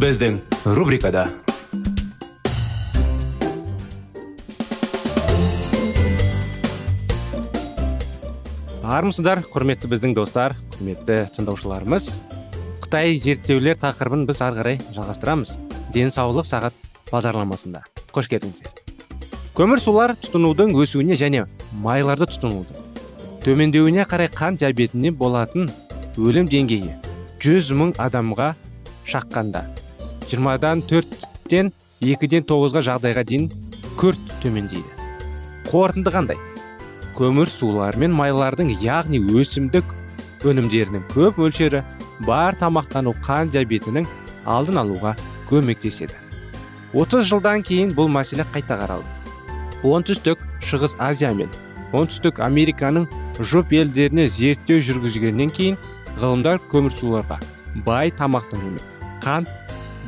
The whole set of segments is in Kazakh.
Біздің рубрикада армысыздар құрметті біздің достар құрметті тыңдаушыларымыз. Қытай зерттеулер тақырыбын біз ары қарай жалғастырамыз. Денсаулық сағат бағдарламасында. Қош келдіңіздер. Көмірсулар тұтынудың өсуіне және майларды тұтынудың төмендеуіне қарай қант диабетіне болатын өлім деңгейі 100 мың адамға шаққанда. 20-дан 4-тен 2-ден 9-ға жағдайға дейін күрт төмендейді. Қорытынды қандай? Көмір сулар мен майлардың яғни өсімдік өнімдерінің көп мөлшері бар тамақтану қан диабетінің алдын алуға көмектеседі. 30 жылдан кейін бұл мәселе қайта қаралды. Оңтүстік шығыс азия мен оңтүстік американың жұп елдеріне зерттеу жүргізгеннен кейін ғылымдар көмірсуларға бай тамақтану қант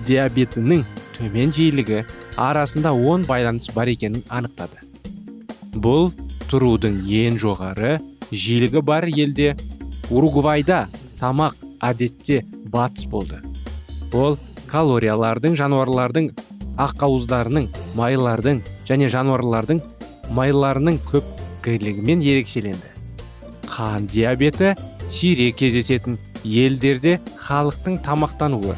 диабетінің төмен жиілігі арасында оң байланыс бар екенін анықтады. Бұл тұрудың ең жоғары жиілігі бар елде уругвайда тамақ әдетте батыс болды. Ол калориялардың жануарлардың ақауыздарының майлардың және жануарлардың майларының көпкілігімен ерекшеленді. Қан диабеті сирек кездесетін елдерде халықтың тамақтануы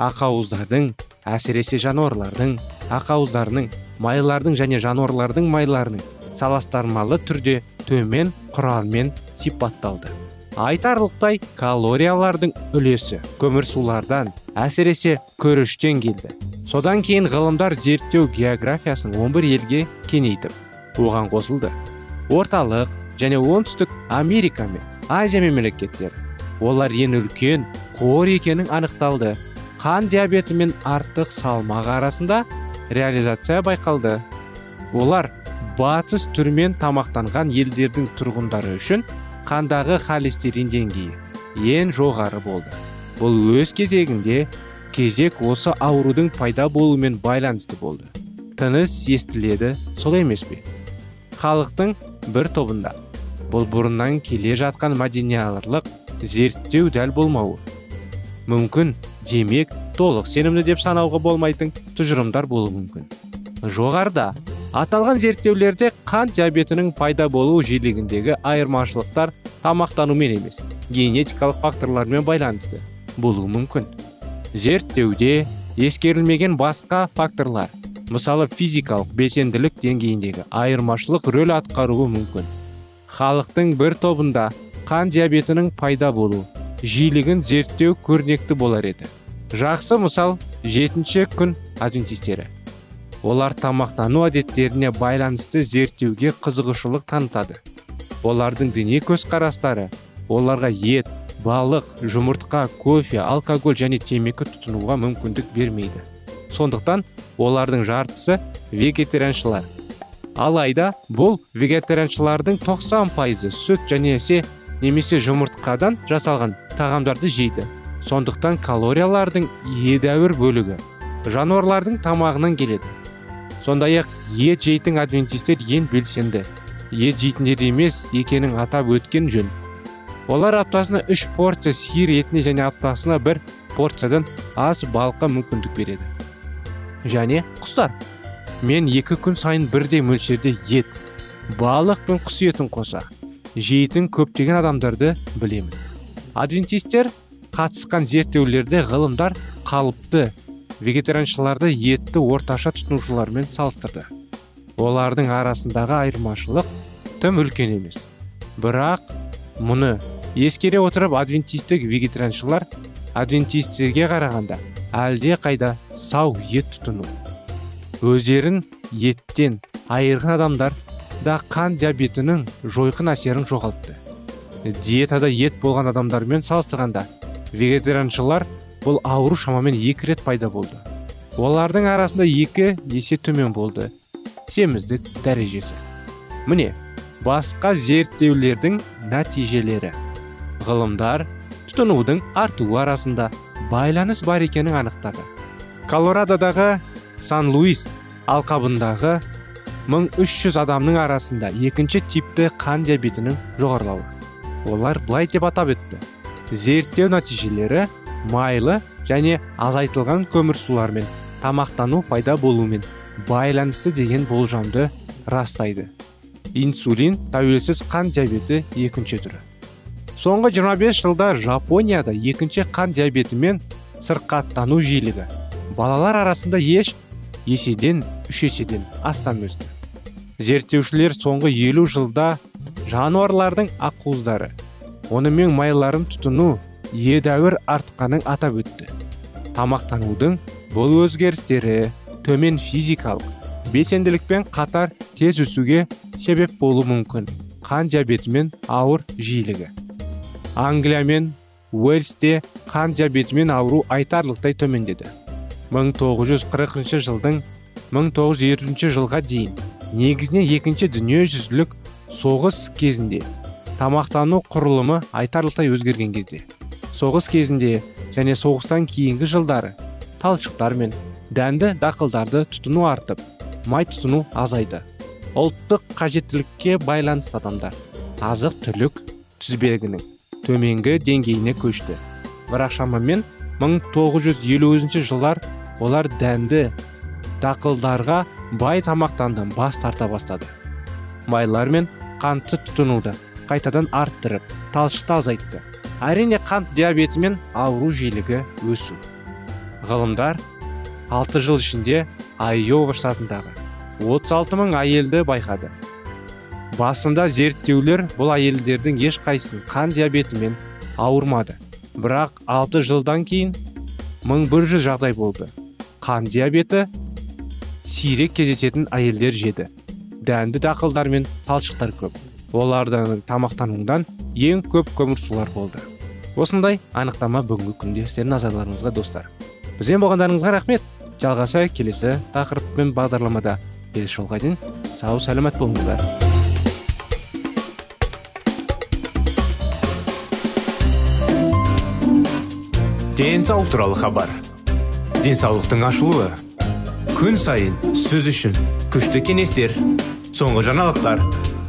ақауыздардың әсіресе жануарлардың ақауыздарының майлардың және жануарлардың майларының саластырмалы түрде төмен құраммен сипатталды. Айтарлықтай калориялардың үлесі көмірсулардан әсіресе күріштен келді. Содан кейін ғылымдар зерттеу географиясын 11 елге кеңейтіп оған қосылды. Орталық және оңтүстік америка мен азия мемлекеттері. Олар ең үлкен қор екенін анықталды. Қан диабеті мен артық салмақ арасында реализация байқалды. Олар батыс түрмен тамақтанған елдердің тұрғындары үшін қандағы холестерин деңгейі ең жоғары болды. Бұл өз кезегінде кезек осы аурудың пайда болуымен байланысты болды. Тыныс естіледі сол емес пе? Халықтың бір тобында. Бұл бұрыннан келе жатқан мәдениаралық зерттеу дәл болмауы мүмкін. Демек толық сенімді деп санауға болмайтын тұжырымдар болуы мүмкін. Жоғарыда аталған зерттеулерде қант диабетінің пайда болу жиілігіндегі айырмашылықтар тамақтанумен емес генетикалық факторлармен байланысты болуы мүмкін. Зерттеуде ескерілмеген басқа факторлар мысалы физикалық белсенділік деңгейіндегі айырмашылық рөл атқаруы мүмкін. Халықтың бір тобында қан диабетінің пайда болу жиілігін зерттеу көрнекті болар еді. Жақсы мысал жетінші күн адвентистері. Олар тамақтану әдеттеріне байланысты зерттеуге қызығушылық танытады. Олардың діни көзқарастары оларға ет балық жұмыртқа кофе алкоголь және темекі тұтынуға мүмкіндік бермейді. Сондықтан олардың жартысы вегетарианшылар. Алайда бұл вегетарианшылардың 90 пайызы сүт және се немесе жұмыртқадан жасалған тағамдарды жейді. Сондықтан калориялардың едәуір бөлігі жануарлардың тамағынан келеді. Сондай ақ ет жейтін адвентистер ең белсенді ет жейтіндер емес екенін атап өткен жөн. Олар аптасына үш порция сиыр етіне және аптасына бір порциядан ас балыққа мүмкіндік береді. Және құстар. Мен екі күн сайын бірдей мөлшерде ет балық пен құс етін қоса жейтін көптеген адамдарды білемін. Адвентистер қатысқан зерттеулерде ғылымдар қалыпты. Вегетарианшыларды етті орташа тұтынушылармен салыстырды. Олардың арасындағы айырмашылық тым үлкен емес. Бірақ мұны ескере отырып адвентистік вегетарианшылар адвентистерге қарағанда әлде қайда сау ет тұтыну. Өздерін еттен айырған адамдар да қан диабетінің жойқын әсерін жоғалтты. Диетада ет болған адамдармен салыстырғанда вегетарианшылар бұл ауру шамамен екі рет пайда болды. Олардың арасында екі есе төмен болды. Семіздік дәрежесі. Міне басқа зерттеулердің нәтижелері. Ғылымдар тұтынудың артуы арасында байланыс бар екенін анықтады. Колорадодағы сан луис алқабындағы 1300 адамның арасында екінші типті қан диабетінің жоғарылауы. Олар былай деп атап өтті. Зерттеу нәтижелері майлы және азайтылған көмірсулармен тамақтану пайда болуымен байланысты деген болжамды растайды. Инсулин тәуелсіз қан диабеті екінші түрі. Соңғы 25 жылда жапонияда екінші қан диабетімен сырқаттану жиілігі балалар арасында еш еседен үш еседен астам өсті. Зерттеушілер соңғы елу жылда жануарлардың ақуыздары онымен майларын тұтыну едәуір артқанын атап өтті. Тамақтанудың бұл өзгерістері төмен физикалық белсенділікпен қатар тез өсуге себеп болуы мүмкін. Қан диабетімен ауыр жиілігі. Англия мен уэльсте қан диабетімен ауру айтарлықтай төмендеді. 1940 жылдың 1920 жылға дейін негізінен екінші дүниежүзілік соғыс кезінде тамақтану құрылымы айтарлықтай өзгерген кезде соғыс кезінде және соғыстан кейінгі жылдары талшықтар мен дәнді дақылдарды тұтыну артып май тұтыну азайды. Ұлттық қажеттілікке байланысты адамдар азық түлік тізбегінің төменгі деңгейіне көшті. Бірақ шамамен 1950 жылдар олар дәнді дақылдарға бай тамақтанды бас тарта бастады. Майлар мен қантты тұтынуды қайтадан арттырып талшықты азайтты әрине қант диабетімен ауру жиілігі өсу. Ғылымдар 6 жыл ішінде айова штатындағы 36 мың әйелді байқады. Басында зерттеулер бұл әйелдердің ешқайсысын қан диабетімен ауырмады. Бірақ 6 жылдан кейін 1100 жағдай болды. Қан диабеті сирек кездесетін әйелдер жеді. Дәнді дақылдар мен талшықтар көп. Олардың тамақтануынан ең көп көмірсулар болды. Осындай анықтама бүгінгі күнде сіздердің назарларыңызға достар. Бізбен болғандарыңызға рахмет. Жалғаса келесі тақырыппен бағдарламада. Келесі жолға дейін сау сәлемет болыңыздар. Денсаулық туралы хабар. Денсаулықтың ашылуы. Күн сайын сөз үшін күшті кеңестер соңғы жаңалықтар.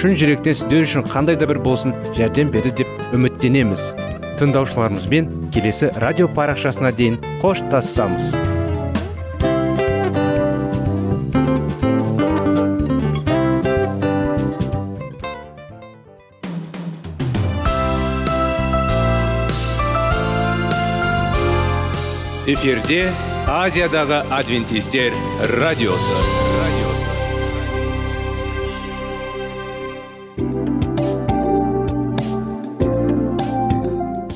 шын жүректен сіздер үшін қандай да бір болсын жәрдем берді деп үміттенеміз. Тыңдаушыларымызбен келесі радио парақшасына дейін қоштассамыз эфирде азиядағы адвентистер радиосы.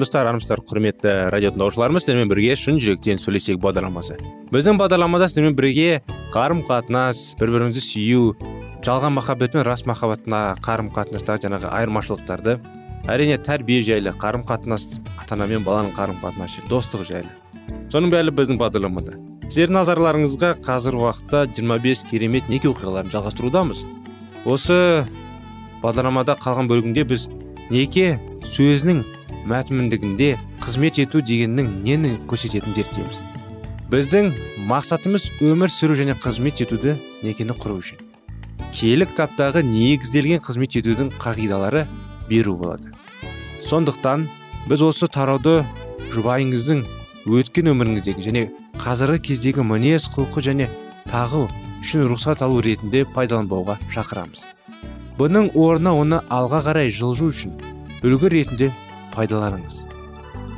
Достар армысыздар құрметті радио тыңдаушыларымыз сіздермен бірге шын жүректен сөйлесейік бағдарламасы. Біздің бағдарламада сіздермен бірге қарым қатынас бір біріңізді сүю жалған махаббат пен рас махаббатына қарым қатынастағы жаңағы айырмашылықтарды әрине тәрбие жайлы қарым қатынас ата ана мен баланың қарым қатынасы достық жайлы. Соның бәрі біздің бағдарламада. Сіздердің назарларыңызға қазіргі уақытта 25 керемет неке оқиғаларын жалғастырудамыз. Осы бағдарламада қалған бөлігінде біз неке сөзінің мәтіндігінде қызмет ету дегеннің нені көрсететінін зерттейміз біздің мақсатымыз өмір сүру және қызмет етуді некені құру үшін. Киелі кітаптағы негізделген қызмет етудің қағидалары беру болады. Сондықтан біз осы тарауды жұбайыңыздың өткен өміріңіздегі және қазіргі кездегі мінез құлқы және тағу үшін рұқсат алу ретінде пайдаланбауға шақырамыз. Бұның орнына оны алға қарай жылжу үшін үлгі ретінде пайдаланыңыз.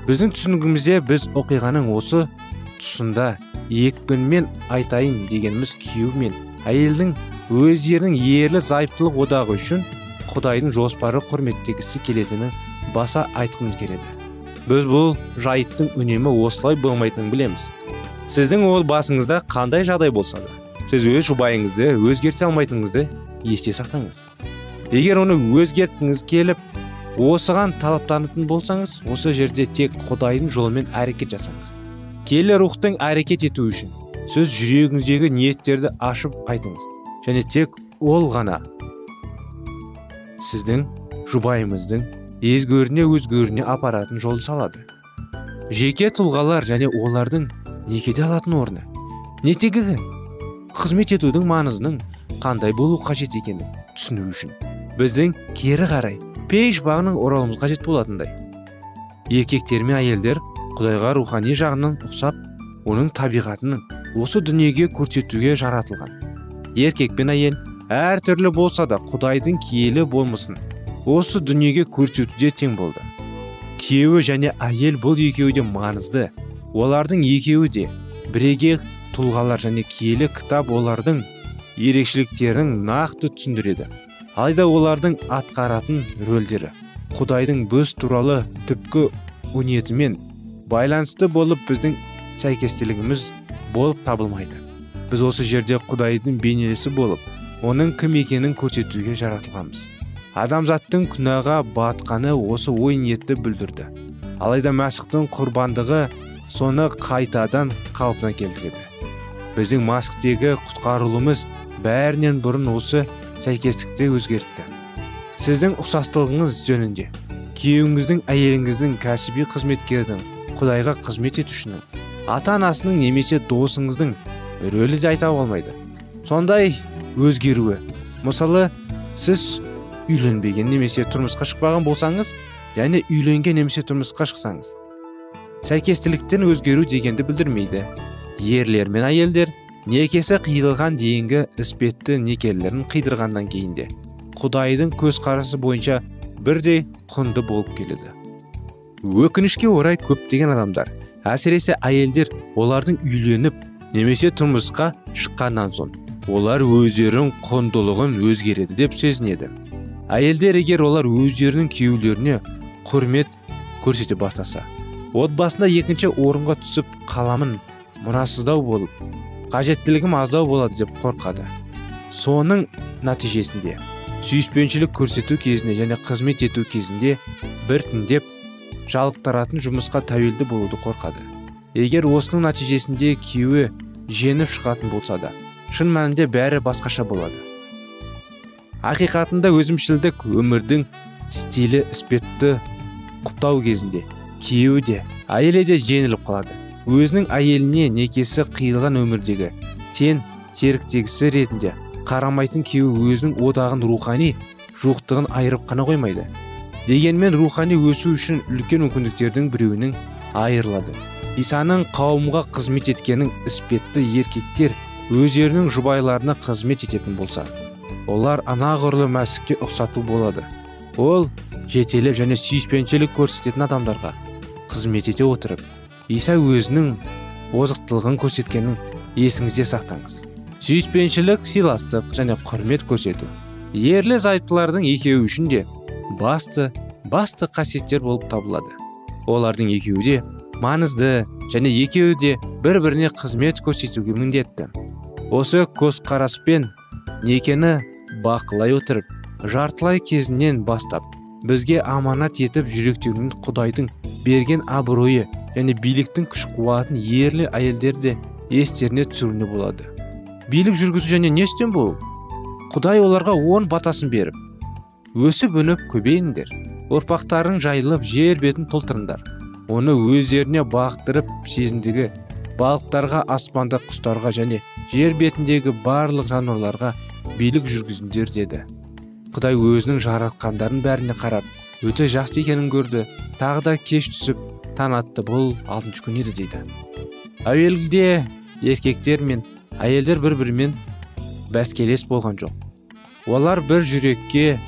Біздің түсінігімізде біз оқиғаның осы тұсында екпінмен айтайын дегеніміз күйеу мен әйелдің өздерінің ерлі зайыптылық одағы үшін құдайдың жоспары құрметтегісі келетінін баса айтқымыз келеді. Біз бұл жайттың үнемі осылай болмайтынын білеміз. Сіздің ол басыңызда қандай жағдай болса да сіз өз жұбайыңызды өзгерте алмайтыныңызды есте сақтаңыз. Егер оны өзгерткіңіз келіп осыған талаптанатын болсаңыз осы жерде тек құдайдың жолымен әрекет жасаңыз. Келі рухтың әрекет ету үшін сіз жүрегіңіздегі ниеттерді ашып айтыңыз. Және тек ол ғана. Сіздің жұбайымыздың езгөріне өзгөріне апаратын жол салады. Жеке тұлғалар және олардың некеде алатын орны. Некедегі қызмет етудің маңызының қандай болу қажет екенін түсіну үшін. Біздің кері қарай пеш бағының оралуымыз қажет болатындай. Еркектер мен әйелдер құдайға рухани жағынан ұқсап оның табиғатының осы дүниеге көрсетуге жаратылған. Еркек пен әйел әр түрлі болса да құдайдың киелі болмысын осы дүниеге көрсетуде тең болды. Күйеуі және әйел бұл екеуі де маңызды. Олардың екеуі де бірегей тұлғалар және киелі кітап олардың ерекшеліктерін нақты түсіндіреді. Алайда олардың атқаратын рөлдері. Құдайдың біз туралы түпкі ниетімен байланысты болып біздің сәйкестілігіміз болып табылмайды. Біз осы жерде құдайдың бейнесі болып оның кім екенін көрсетуге жаратылғанбыз. Адамзаттың күнәға батқаны осы ой ниетті бүлдірді. Алайда мәсіхтің құрбандығы соны қайтадан қалпына келтіреді. Біздің масктегі құтқарылуымыз бәрінен бұрын осы сәйкестікті өзгертті. Сіздің ұқсастылығыңыз жөнінде күйеуіңіздің әйеліңіздің кәсіби қызметкердің құдайға қызмет етушінің ата анасының немесе досыңыздың рөлі де айта болмайды сондай өзгеруі мысалы сіз үйленбеген немесе тұрмысқа шықпаған болсаңыз және үйленген немесе тұрмысқа шықсаңыз сәйкестіліктен өзгеру дегенді білдірмейді. Ерлер мен әйелдер некесі қиылған дейінгі іспетті некелерін қидырғаннан кейін де құдайдың көзқарасы бойынша бірдей құнды болып келеді. Өкінішке орай көптеген адамдар әсіресе әйелдер олардың үйленіп немесе тұрмысқа шыққаннан соң олар өздерінің құндылығын өзгереді деп сезінеді. Әйелдер егер олар өздерінің күйеулеріне құрмет көрсете бастаса отбасында екінші орынға түсіп қаламын мұрасыздау болып қажеттілігім аздау болады деп қорқады. Соның нәтижесінде сүйіспеншілік көрсету кезінде және қызмет ету кезінде біртіндеп жалықтыратын жұмысқа тәуелді болуды қорқады. Егер осының нәтижесінде күйеуі жеңіп шығатын болса да шын мәнінде бәрі басқаша болады. Ақиқатында өзімшілдік өмірдің стилі іспетті құптау кезінде күйеуі де әйелі де жеңіліп қалады. Өзінің әйеліне некесі қиылған өмірдегі тен серіктегісі ретінде қарамайтын күйеуі өзінің одағын рухани жуықтығын айырып қана қоймайды. Дегенмен рухани өсу үшін үлкен мүмкіндіктердің біреуінің айырылады. Исаның қауымға қызмет еткенін іспетті еркектер өздерінің жұбайларына қызмет ететін болса олар анағұрлым мәсікке ұқсату болады. Ол жетелеп және сүйіспеншілік көрсететін адамдарға қызмет ете отырып иса өзінің озықтылығын көрсеткенін есіңізде сақтаңыз. Сүйіспеншілік сыйластық және құрмет көрсету ерлі зайыптылардың екеуі үшін де басты басты қасиеттер болып табылады. Олардың екеуі де маңызды және екеуі де бір біріне қызмет көрсетуге міндетті. Осы көзқараспен некені бақылай отырып жартылай кезінен бастап бізге аманат етіп жүректеуін құдайдың берген абыройы және биліктің күш қуатын ерлі әйелдер де естеріне түсіруіне болады. Билік жүргізу және не істен болу? Құдай оларға он батасын беріп өсіп өніп көбейіңдер. Ұрпақтарың жайылып жер бетін толтырыңдар. Оны өздеріне бақтырып сезіндігі балықтарға аспанда құстарға және жер бетіндегі барлық жануарларға билік жүргізіңдер деді. Құдай өзінің жаратқандарын бәріне қарап өте жақсы екенін көрді. Тағы да кеш түсіп таң атты бұл алтыншы күн еді дейді. Әуелде еркектер мен әйелдер бір бірімен бәскелес болған жоқ. Олар бір жүрекке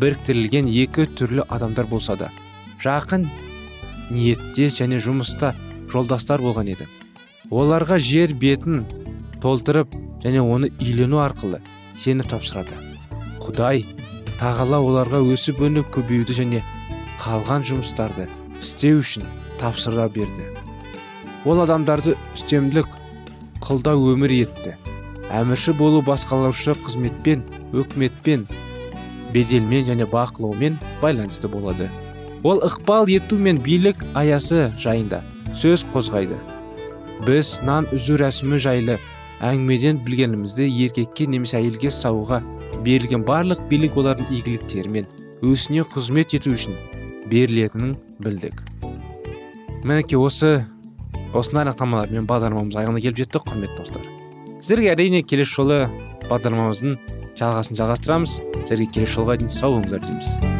біріктірілген екі түрлі адамдар болса да жақын ниеттес және жұмыста жолдастар болған еді. Оларға жер бетін толтырып және оны үйлену арқылы сені тапсырады. Құдай тағала оларға өсіп өніп көбеюді және қалған жұмыстарды істеу үшін тапсыра берді. Ол адамдарды үстемдік қылда өмір етті. Әмірші болу басқалаушы қызметпен өкіметпен беделмен және бақылаумен байланысты болады. Ол ықпал ету мен билік аясы жайында сөз қозғайды. Біз нан үзу рәсімі жайлы әңгімеден білгенімізді еркекке немесе әйелге сауға берілген барлық билік олардың игіліктері мен өсіне қызмет ету үшін берілетінін білдік. Мінекей осы осындай анықтамалармен бағдарламамыз аяғына келіп жеттік құрметті достар. Сіздерге әрине келесі жолы бағдарламамыздың жалғасын жалғастырамыз. Сіздерге келесі жолға дейін сау болыңыздар дейміз.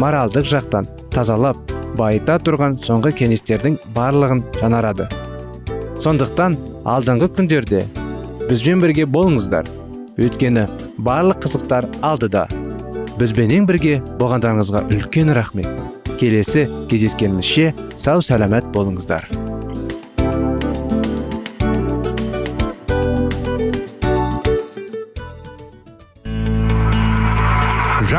Моральдық жақтан тазалап байыта тұрған соңғы кеңестердің барлығын жанарады. сондықтан алдыңғы күндерде бізбен бірге болыңыздар. Өйткені барлық қызықтар алдыда. Бізбенен бірге болғандарыңызға үлкен рахмет. Келесі кездескенімізше сау сәлемет болыңыздар.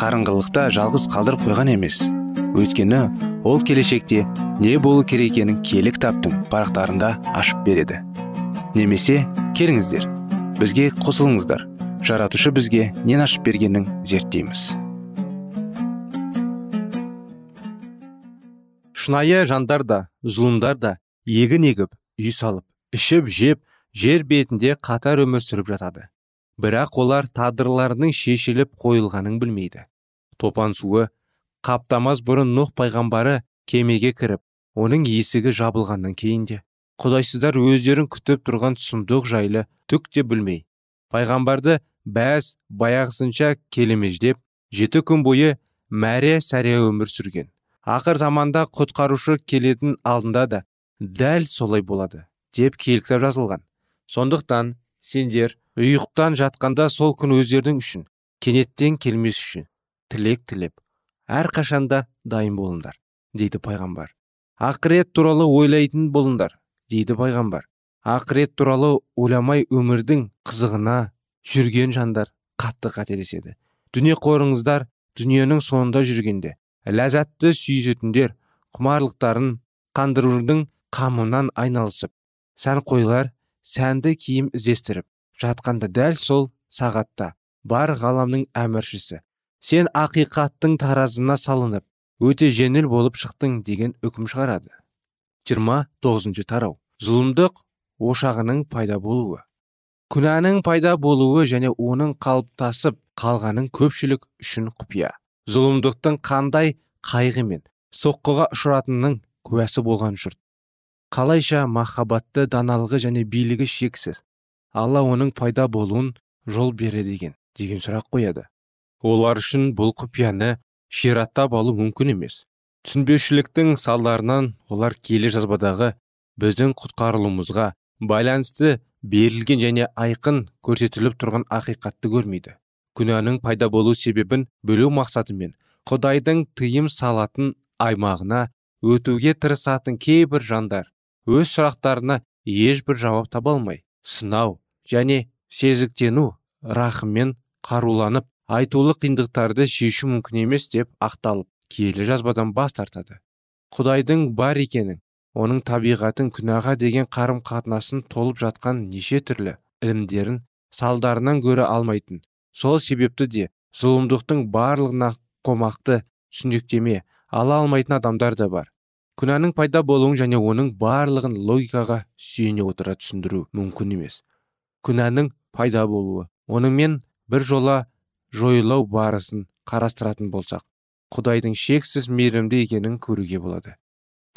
қарыңғылықта жалғыз қалдырып қойған емес. Өйткені ол келешекте не болу керек екенін киелі кітаптың парақтарында ашып береді. Немесе келіңіздер бізге қосылыңыздар. Жаратушы бізге нен ашып бергенін зерттейміз. Шынайы жандар да зұлымдар да егін егіп үй салып ішіп жеп жер бетінде қатар өмір сүріп жатады. Бірақ олар тағдырларының шешіліп қойылғанын білмейді. Топан суы қаптамас бұрын нұх пайғамбары кемеге кіріп оның есігі жабылғаннан кейін де құдайсыздар өздерін күтіп тұрған сұмдық жайлы түк те білмей. Пайғамбарды бәз баяғысынша келемеждеп жеті күн бойы мәре сәре өмір сүрген. Ақыр заманда құтқарушы келетін алдында да дәл солай болады деп келіктеп жазылған. Сондықтан сендер ұйықтан жатқанда сол күн өздердің үшін кенеттен келмес үшін тілек тілеп әрқашанда дайын болыңдар дейді пайғамбар. Ақырет туралы ойлайтын болыңдар дейді пайғамбар. Ақырет туралы ойламай өмірдің қызығына жүрген жандар қатты қателеседі. Дүние қорыңыздар дүниенің соңында жүргенде ләззатты сүйетіндер құмарлықтарын қандырудың қамынан айналысып сән қойлар сәнді киім іздестіріп жатқанда дәл сол сағатта бар ғаламның әміршісі сен ақиқаттың таразына салынып өте жеңіл болып шықтың деген үкім шығарады. жиырма тоғызыншы тарау. Зұлымдық ошағының пайда болуы. Күнәнің пайда болуы және оның қалыптасып қалғаның көпшілік үшін құпия. Зұлымдықтың қандай қайғы мен соққыға ұшыратынының куәсі болған жұрт. Қалайша махаббатты даналығы және билігі шексіз. Алла оның пайда болуын жол береді деген деген сұрақ қояды. Олар үшін бұл құпияны шираттап алу мүмкін емес. Түсінбеушіліктің салдарынан олар келе жазбадағы біздің құтқарылуымызға байланысты берілген және айқын көрсетіліп тұрған ақиқатты көрмейді. Күнәнің пайда болу себебін бөлу мақсатымен құдайдың тыйым салатын аймағына өтуге тырысатын кейбір жандар өз сұрақтарына ешбір жауап таба алмай сынау және сезіктену рахыммен қаруланып айтулы қиындықтарды шешу мүмкін емес деп ақталып киелі жазбадан бас тартады. Құдайдың бар екенін оның табиғатын күнәға деген қарым қатынасын толып жатқан неше түрлі ілімдерін салдарынан көре алмайтын. Сол себепті де зұлымдықтың барлығына қомақты түсініктеме ала алмайтын адамдар да бар. Күнәнің пайда болуын және оның барлығын логикаға сүйене отыра түсіндіру мүмкін емес. Күнәнің пайда болуы онымен бір жола жойылау барысын қарастыратын болсақ құдайдың шексіз мейірімді екенін көруге болады.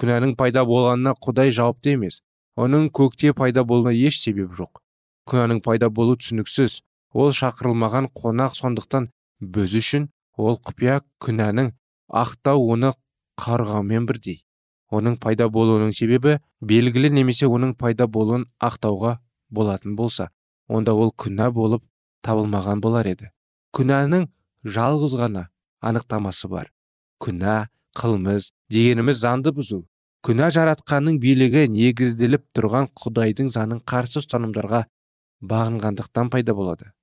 Күнәнің пайда болғанына құдай жауапты емес оның көкте пайда болуына еш себеп жоқ. Күнәнің пайда болу түсініксіз ол шақырылмаған қонақ сондықтан біз үшін ол құпия күнәнің ақтау оны қарғаумен бірдей. Оның пайда болуының себебі белгілі немесе оның пайда болуын ақтауға болатын болса онда ол күнә болып табылмаған болар еді. Күнәнің жалғыз ғана анықтамасы бар. Күнә қылмыс дегеніміз заңды бұзу. Күнә жаратқанның билігі негізделіп тұрған құдайдың заңын қарсы ұстанымдарға бағынғандықтан пайда болады.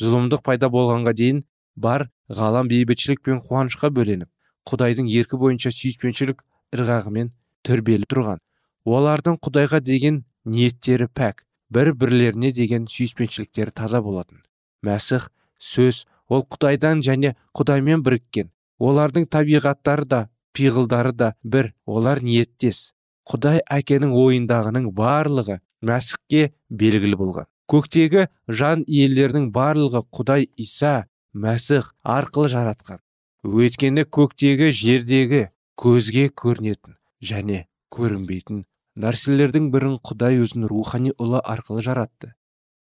Зұлымдық пайда болғанға дейін бар ғалам бейбітшілік пен қуанышқа бөленіп құдайдың еркі бойынша сүйіспеншілік ырғағымен түрбелі тұрған. Олардың құдайға деген ниеттері пәк бір бірлеріне деген сүйіспеншіліктері таза болатын. Мәсіх сөз ол құдайдан және құдаймен біріккен. Олардың табиғаттары да пиғылдары да бір олар ниеттес. Құдай әкенің ойындағының барлығы мәсіхке белгілі болған. Көктегі жан иелерінің барлығы құдай иса мәсіх арқылы жаратқан. Өйткені көктегі жердегі көзге көрінетін және көрінбейтін нәрселердің бірін құдай өзінің рухани ұлы арқылы жаратты.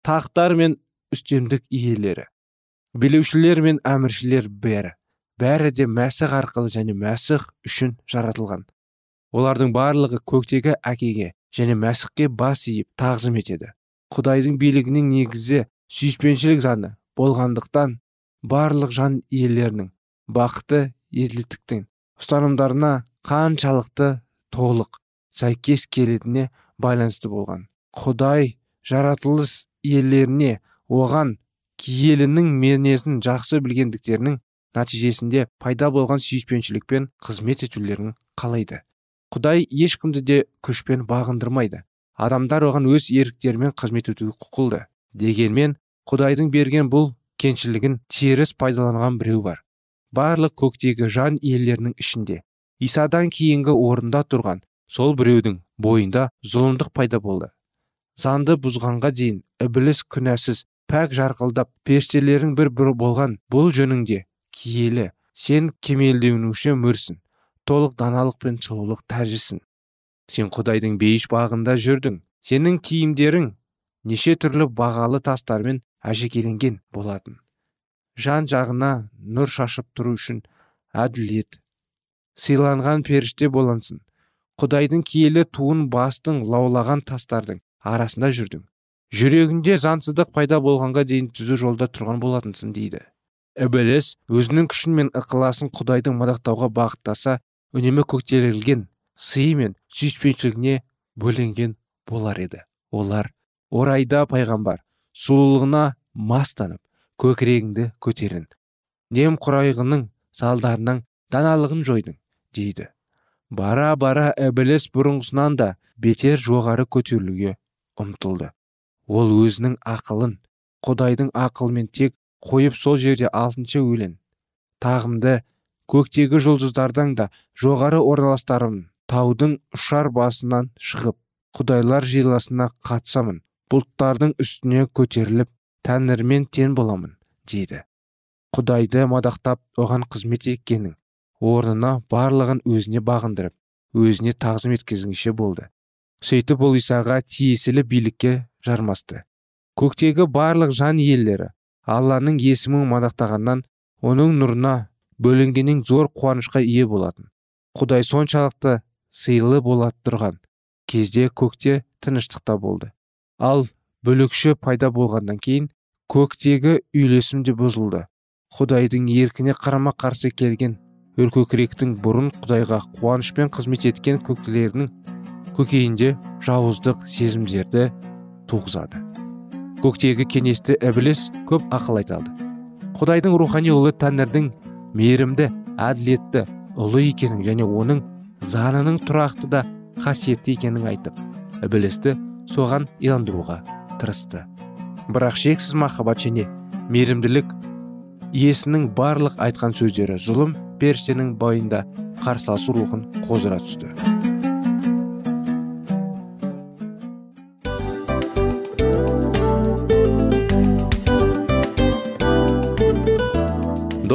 Тақтар мен үстемдік иелері. Билеушілер мен әміршілер бәрі бәрі де мәсіх арқылы және мәсіх үшін жаратылған. Олардың барлығы көктегі әкеге және мәсіхке бас иіп тағзым етеді. Құдайдың билігінің негізі сүйіспеншілік заңы болғандықтан барлық жан иелерінің бақыты еділдіктің ұстанымдарына қаншалықты толық сәйкес келетініне байланысты болған. Құдай жаратылыс иелеріне оған киелінің менезін жақсы білгендіктерінің нәтижесінде пайда болған сүйіспеншілікпен қызмет етулерін қалайды. Құдай ешкімді де күшпен бағындырмайды. Адамдар оған өз еріктерімен қызмет етуге құқылды. Дегенмен құдайдың берген бұл кеншілігін теріс пайдаланған біреу бар. Барлық көктегі жан иелерінің ішінде. Исадан кейінгі орында тұрған сол біреудің бойында зұлымдық пайда болды. Заңды бұзғанға дейін ібіліс күнәсіз пәк жарқылдап періштелерің бір бір болған бұл жөніңде киелі сен кемелденуші мөрсің толық даналық пен сұлулық тәжісің сен құдайдың бейіш бағында жүрдің сенің киімдерің неше түрлі бағалы тастармен әшекейленген болатын. Жан жағына нұр шашып тұру үшін әділет. Сыйланған періште болансың. Құдайдың киелі туын бастың лаулаған тастардың арасында жүрдің. Жүрегінде заңсыздық пайда болғанға дейін түзу жолда тұрған болатынсың дейді. Ібіліс өзінің күшін мен ықыласын құдайдың мадақтауға бағыттаса үнемі көктелген сыйы мен сүйіспеншілігіне бөленген болар еді. Олар орайда пайғамбар сұлулығына мастанып көкірегіңді көтерін немқұрайғының салдарынан даналығын жойдың дейді. Бара бара ібіліс бұрынғысынан да бетер жоғары көтерілуге ұмтылды. Ол өзінің ақылын құдайдың ақылымен тек қойып сол жерде алтыншы өлең. Тағымды көктегі жұлдыздардан да жоғары орналастарым таудың ұшар басынан шығып құдайлар жиласына қатсамын бұлттардың үстіне көтеріліп тәңірмен тен боламын дейді. Құдайды мадақтап оған қызмет еткенің орнына барлығын өзіне бағындырып өзіне тағзым еткізгенше болды. Сөйтіп ол исаға тиесілі билікке жармасты. Көктегі барлық жан иелері алланың есімін мадақтағаннан оның нұрына бөленгеннен зор қуанышқа ие болатын. Құдай соншалықты сыйлы бола тұрған кезде көкте тыныштықта болды. Ал бүлікші пайда болғаннан кейін көктегі үйлесім де бұзылды. Құдайдың еркіне қарама қарсы келген өркөкіректің бұрын құдайға қуанышпен қызмет еткен көктілерінің көкейінде жауыздық сезімдерді туғызады. Көктегі кеңесті ібіліс көп ақыл айта алды. Құдайдың рухани ұлы тәңірдің мейірімді әділетті ұлы екенін және оның занының тұрақты да қасиетті екенін айтып ібілісті соған иландыруға тырысты. Бірақ шексіз махаббат және мейірімділік иесінің барлық айтқан сөздері зұлым періштенің бойында қарсыласу рухын қоздыра түсті.